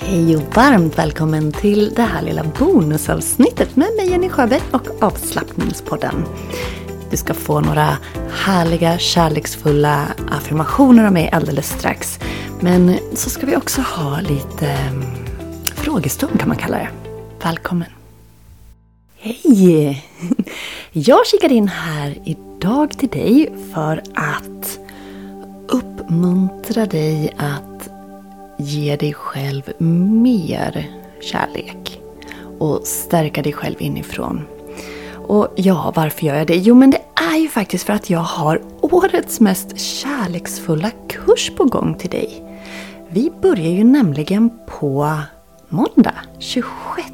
Hej och varmt välkommen till det här lilla bonusavsnittet med mig Jenny Sjöberg och avslappningspodden. Du ska få några härliga, kärleksfulla affirmationer av mig alldeles strax. Men så ska vi också ha lite mm, frågestund kan man kalla det. Välkommen! Hej! Jag kikar in här idag till dig för att uppmuntra dig att ge dig själv mer kärlek och stärka dig själv inifrån. Och ja, varför gör jag det? Jo, men det är ju faktiskt för att jag har årets mest kärleksfulla kurs på gång till dig. Vi börjar ju nämligen på måndag, 26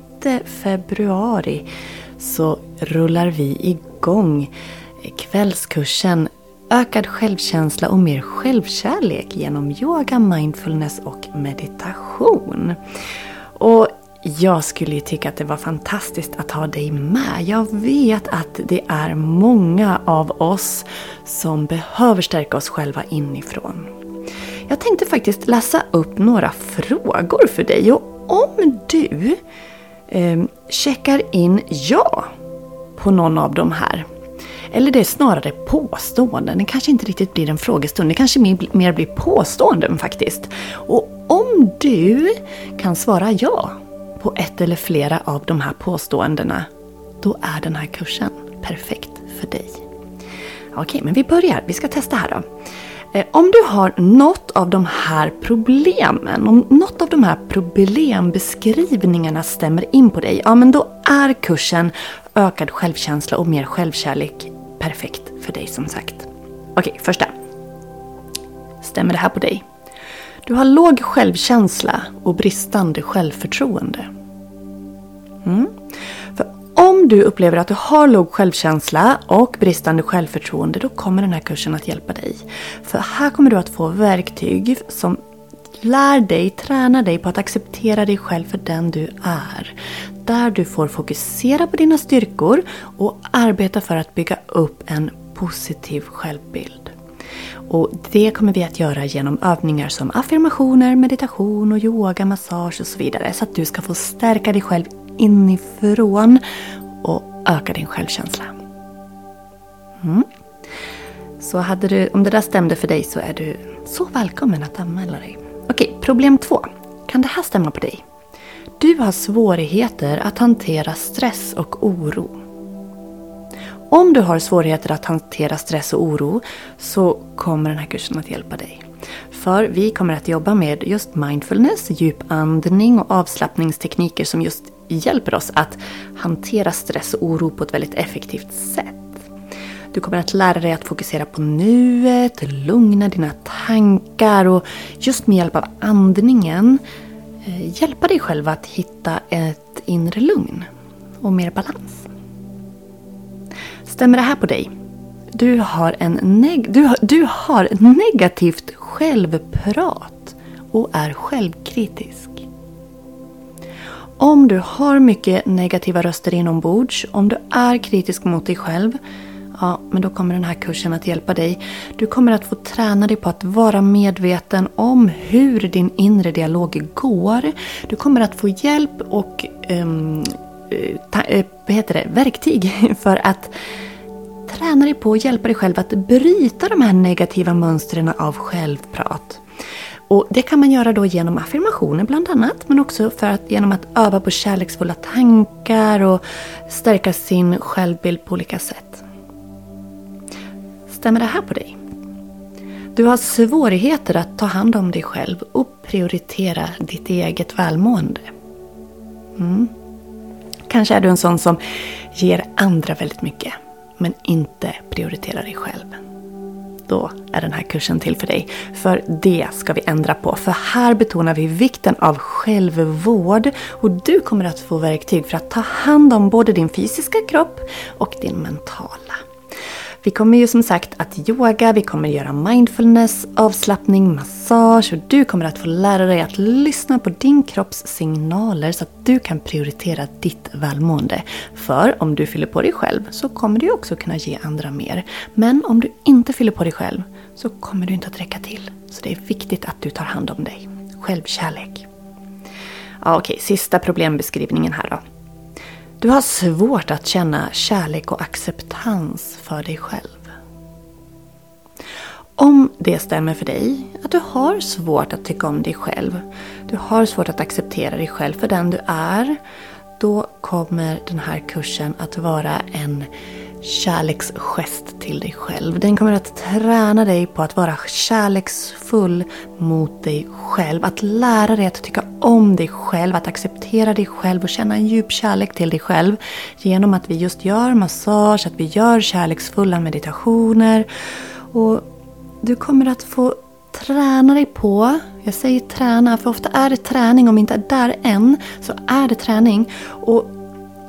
februari, så rullar vi igång kvällskursen Ökad självkänsla och mer självkärlek genom yoga, mindfulness och meditation. Och jag skulle ju tycka att det var fantastiskt att ha dig med. Jag vet att det är många av oss som behöver stärka oss själva inifrån. Jag tänkte faktiskt läsa upp några frågor för dig och om du eh, checkar in ja på någon av de här eller det är snarare påståenden. Det kanske inte riktigt blir en frågestund. Det kanske mer blir påståenden faktiskt. Och om du kan svara ja på ett eller flera av de här påståendena, då är den här kursen perfekt för dig. Okej, men vi börjar. Vi ska testa här då. Eh, om du har något av de här problemen, om något av de här problembeskrivningarna stämmer in på dig, ja men då är kursen Ökad självkänsla och mer självkärlek perfekt för dig som sagt. Okej, första. Stämmer det här på dig? Du har låg självkänsla och bristande självförtroende. Mm. För om du upplever att du har låg självkänsla och bristande självförtroende då kommer den här kursen att hjälpa dig. För här kommer du att få verktyg som lär dig, tränar dig på att acceptera dig själv för den du är där du får fokusera på dina styrkor och arbeta för att bygga upp en positiv självbild. Och Det kommer vi att göra genom övningar som affirmationer, meditation och yoga, massage och så vidare. Så att du ska få stärka dig själv inifrån och öka din självkänsla. Mm. Så hade du, om det där stämde för dig så är du så välkommen att anmäla dig. Okej, problem två. Kan det här stämma på dig? Du har svårigheter att hantera stress och oro. Om du har svårigheter att hantera stress och oro så kommer den här kursen att hjälpa dig. För vi kommer att jobba med just mindfulness, djupandning och avslappningstekniker som just hjälper oss att hantera stress och oro på ett väldigt effektivt sätt. Du kommer att lära dig att fokusera på nuet, lugna dina tankar och just med hjälp av andningen Eh, hjälpa dig själv att hitta ett inre lugn och mer balans. Stämmer det här på dig? Du har, en neg du har, du har negativt självprat och är självkritisk. Om du har mycket negativa röster inombords, om du är kritisk mot dig själv Ja, men då kommer den här kursen att hjälpa dig. Du kommer att få träna dig på att vara medveten om hur din inre dialog går. Du kommer att få hjälp och um, ta, eh, vad heter det, verktyg för att träna dig på att hjälpa dig själv att bryta de här negativa mönstren av självprat. Och Det kan man göra då genom affirmationer bland annat, men också för att, genom att öva på kärleksfulla tankar och stärka sin självbild på olika sätt. Stämmer det här på dig? Du har svårigheter att ta hand om dig själv och prioritera ditt eget välmående. Mm. Kanske är du en sån som ger andra väldigt mycket, men inte prioriterar dig själv. Då är den här kursen till för dig. För det ska vi ändra på. För här betonar vi vikten av självvård. Och du kommer att få verktyg för att ta hand om både din fysiska kropp och din mentala. Vi kommer ju som sagt att yoga, vi kommer göra mindfulness, avslappning, massage och du kommer att få lära dig att lyssna på din kropps signaler så att du kan prioritera ditt välmående. För om du fyller på dig själv så kommer du också kunna ge andra mer. Men om du inte fyller på dig själv så kommer du inte att räcka till. Så det är viktigt att du tar hand om dig. Självkärlek. Ja, okej, sista problembeskrivningen här då. Du har svårt att känna kärlek och acceptans för dig själv. Om det stämmer för dig, att du har svårt att tycka om dig själv, du har svårt att acceptera dig själv för den du är, då kommer den här kursen att vara en kärleksgest till dig själv. Den kommer att träna dig på att vara kärleksfull mot dig själv. Att lära dig att tycka om dig själv, att acceptera dig själv och känna en djup kärlek till dig själv. Genom att vi just gör massage, att vi gör kärleksfulla meditationer. Och du kommer att få träna dig på, jag säger träna för ofta är det träning, om vi inte är där än så är det träning. Och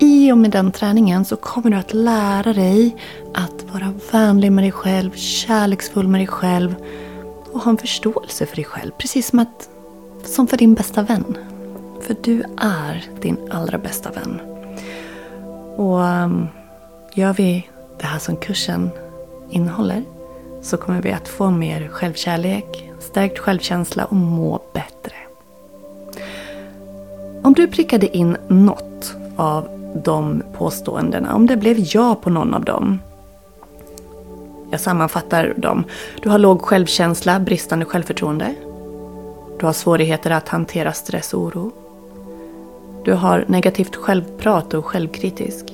i och med den träningen så kommer du att lära dig att vara vänlig med dig själv, kärleksfull med dig själv och ha en förståelse för dig själv. Precis som, att, som för din bästa vän. För du är din allra bästa vän. Och um, gör vi det här som kursen innehåller så kommer vi att få mer självkärlek, stärkt självkänsla och må bättre. Om du prickade in något av de påståendena, om det blev ja på någon av dem. Jag sammanfattar dem. Du har låg självkänsla, bristande självförtroende. Du har svårigheter att hantera stress och oro. Du har negativt självprat och självkritisk.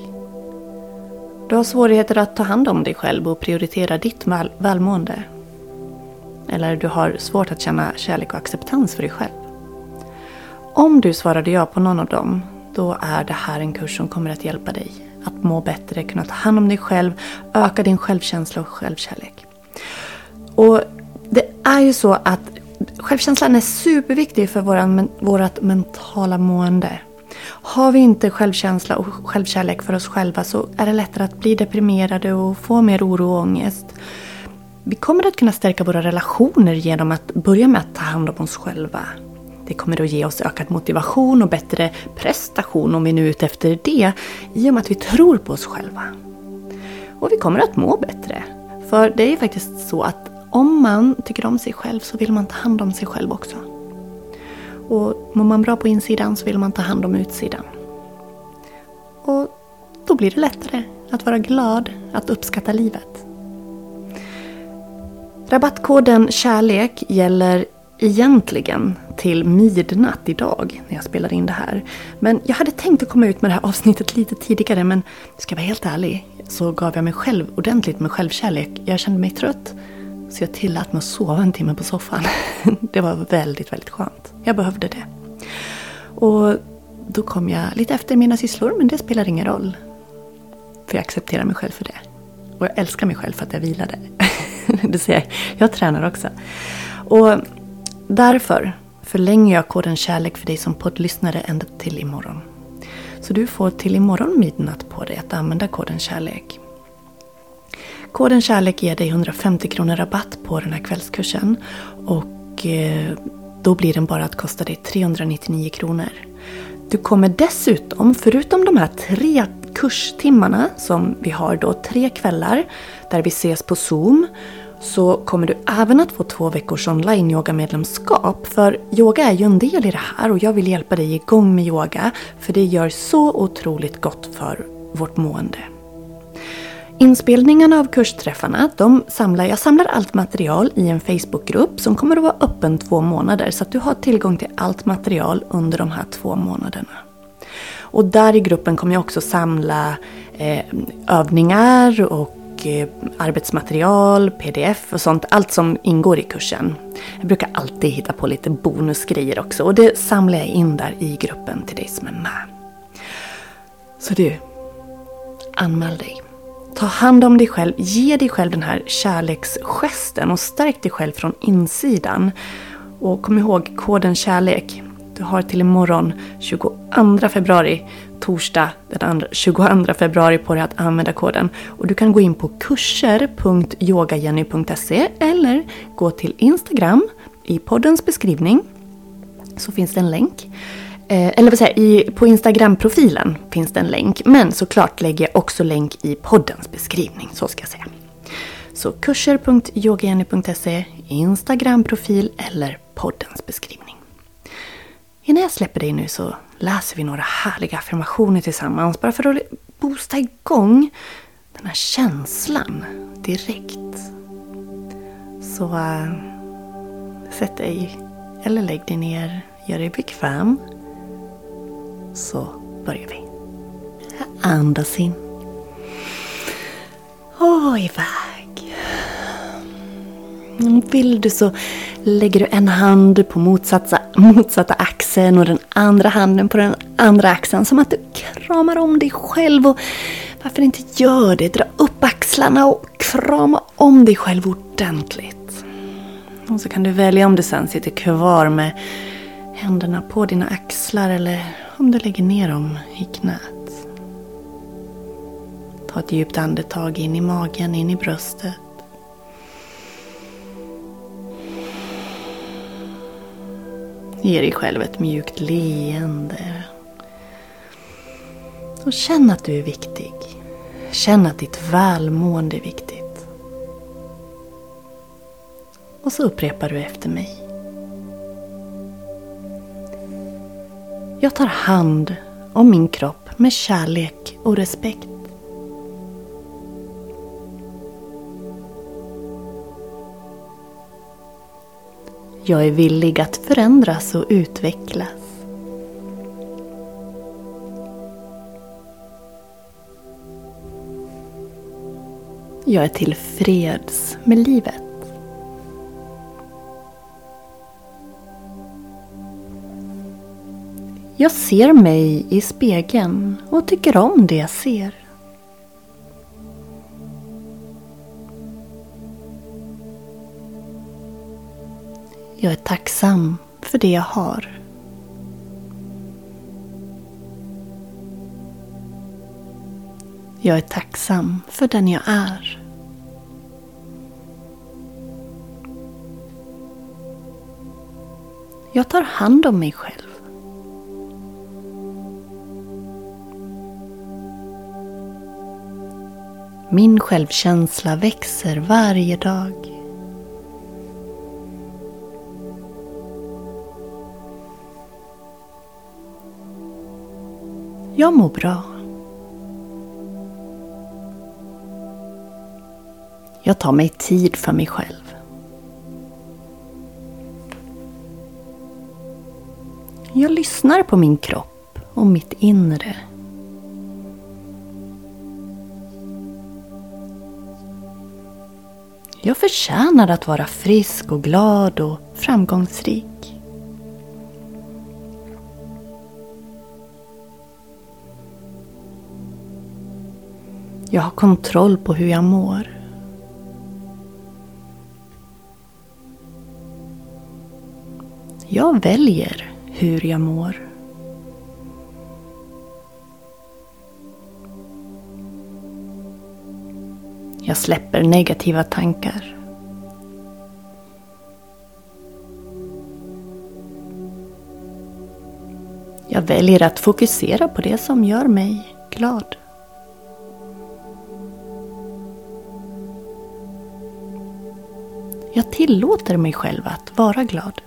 Du har svårigheter att ta hand om dig själv och prioritera ditt väl välmående. Eller du har svårt att känna kärlek och acceptans för dig själv. Om du svarade ja på någon av dem, då är det här en kurs som kommer att hjälpa dig att må bättre, kunna ta hand om dig själv, öka din självkänsla och självkärlek. Och det är ju så att självkänslan är superviktig för våran, vårat mentala mående. Har vi inte självkänsla och självkärlek för oss själva så är det lättare att bli deprimerade och få mer oro och ångest. Vi kommer att kunna stärka våra relationer genom att börja med att ta hand om oss själva. Det kommer att ge oss ökad motivation och bättre prestation om vi nu är ute efter det, i och med att vi tror på oss själva. Och vi kommer att må bättre. För det är faktiskt så att om man tycker om sig själv så vill man ta hand om sig själv också. Och mår man bra på insidan så vill man ta hand om utsidan. Och då blir det lättare att vara glad, att uppskatta livet. Rabattkoden KÄRLEK gäller egentligen till midnatt idag när jag spelar in det här. Men jag hade tänkt att komma ut med det här avsnittet lite tidigare men ska jag vara helt ärlig så gav jag mig själv ordentligt med självkärlek. Jag kände mig trött så jag tillät mig att sova en timme på soffan. Det var väldigt, väldigt skönt. Jag behövde det. Och då kom jag lite efter mina sysslor, men det spelar ingen roll. För jag accepterar mig själv för det. Och jag älskar mig själv för att jag vilade. Det ser jag. Jag tränar också. Och därför förlänger jag koden kärlek för dig som poddlyssnare ända till imorgon. Så du får till imorgon midnatt på dig att använda koden kärlek. Koden kärlek ger dig 150 kronor rabatt på den här kvällskursen. Och eh, då blir den bara att kosta dig 399 kronor. Du kommer dessutom, förutom de här tre kurstimmarna som vi har då, tre kvällar där vi ses på Zoom, så kommer du även att få två veckors online yogamedlemskap. För yoga är ju en del i det här och jag vill hjälpa dig igång med yoga för det gör så otroligt gott för vårt mående. Inspelningarna av kursträffarna, de samlar, jag samlar allt material i en Facebookgrupp som kommer att vara öppen två månader så att du har tillgång till allt material under de här två månaderna. Och där i gruppen kommer jag också samla eh, övningar och och eh, arbetsmaterial, pdf och sånt. Allt som ingår i kursen. Jag brukar alltid hitta på lite bonusgrejer också och det samlar jag in där i gruppen till dig som är med. Så du, anmäl dig. Ta hand om dig själv, ge dig själv den här kärleksgesten och stärk dig själv från insidan. Och kom ihåg koden kärlek. Du har till imorgon 22 februari, torsdag den 22 februari på dig att använda koden. Och du kan gå in på kurser.yogajenny.se eller gå till Instagram i poddens beskrivning så finns det en länk. Eh, eller vad säger i, på Instagram-profilen finns det en länk. Men såklart lägger jag också länk i poddens beskrivning, så ska jag säga. Så kurser.yogajenny.se, Instagram-profil eller poddens beskrivning innan jag släpper dig nu så läser vi några härliga affirmationer tillsammans. Bara för att boosta igång den här känslan direkt. Så äh, sätt dig eller lägg dig ner, gör dig bekväm. Så börjar vi. Andas in. Och iväg. Vill du så lägger du en hand på motsatta, motsatta axeln och den andra handen på den andra axeln. Som att du kramar om dig själv. Och varför inte gör det? Dra upp axlarna och krama om dig själv ordentligt. Och så kan du välja om du sen sitter kvar med händerna på dina axlar eller om du lägger ner dem i knät. Ta ett djupt andetag in i magen, in i bröstet. Ge dig själv ett mjukt leende. Och känn att du är viktig. Känn att ditt välmående är viktigt. Och så upprepar du efter mig. Jag tar hand om min kropp med kärlek och respekt. Jag är villig att förändras och utvecklas. Jag är tillfreds med livet. Jag ser mig i spegeln och tycker om det jag ser. Jag är tacksam för det jag har. Jag är tacksam för den jag är. Jag tar hand om mig själv. Min självkänsla växer varje dag. Jag mår bra. Jag tar mig tid för mig själv. Jag lyssnar på min kropp och mitt inre. Jag förtjänar att vara frisk och glad och framgångsrik. Jag har kontroll på hur jag mår. Jag väljer hur jag mår. Jag släpper negativa tankar. Jag väljer att fokusera på det som gör mig glad. Jag tillåter mig själv att vara glad.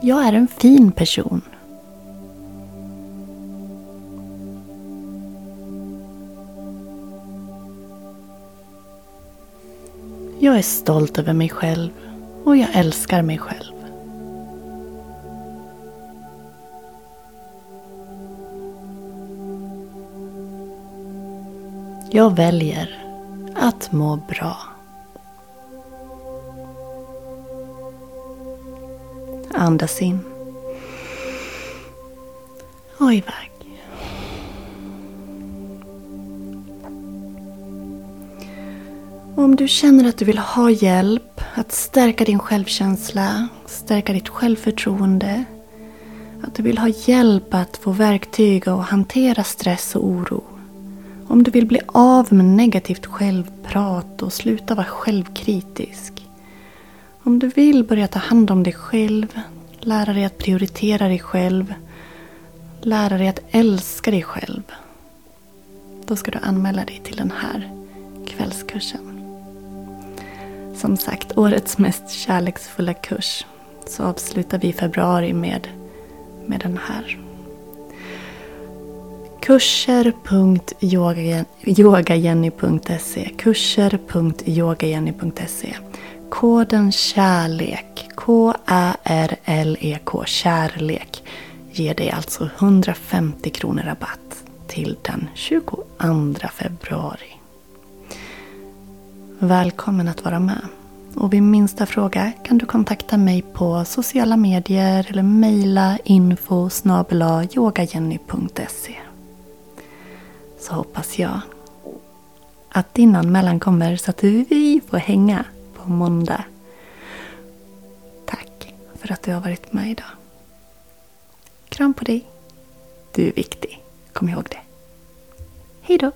Jag är en fin person. Jag är stolt över mig själv och jag älskar mig själv. Jag väljer att må bra. Andas in. Och iväg. Om du känner att du vill ha hjälp att stärka din självkänsla, stärka ditt självförtroende, att du vill ha hjälp att få verktyg att hantera stress och oro om du vill bli av med negativt självprat och sluta vara självkritisk. Om du vill börja ta hand om dig själv, lära dig att prioritera dig själv, lära dig att älska dig själv. Då ska du anmäla dig till den här kvällskursen. som sagt årets mest kärleksfulla kurs så avslutar vi februari med, med den här. Kurser.yogajenny.se Kurser.yogajenny.se Koden KÄRLEK. K-Ä-R-L-E-K Kärlek. Ger dig alltså 150 kronor rabatt till den 22 februari. Välkommen att vara med. Och vid minsta fråga kan du kontakta mig på sociala medier eller mejla info yogajenny.se så hoppas jag att din anmälan kommer så att vi får hänga på måndag. Tack för att du har varit med idag. Kram på dig. Du är viktig. Kom ihåg det. Hejdå!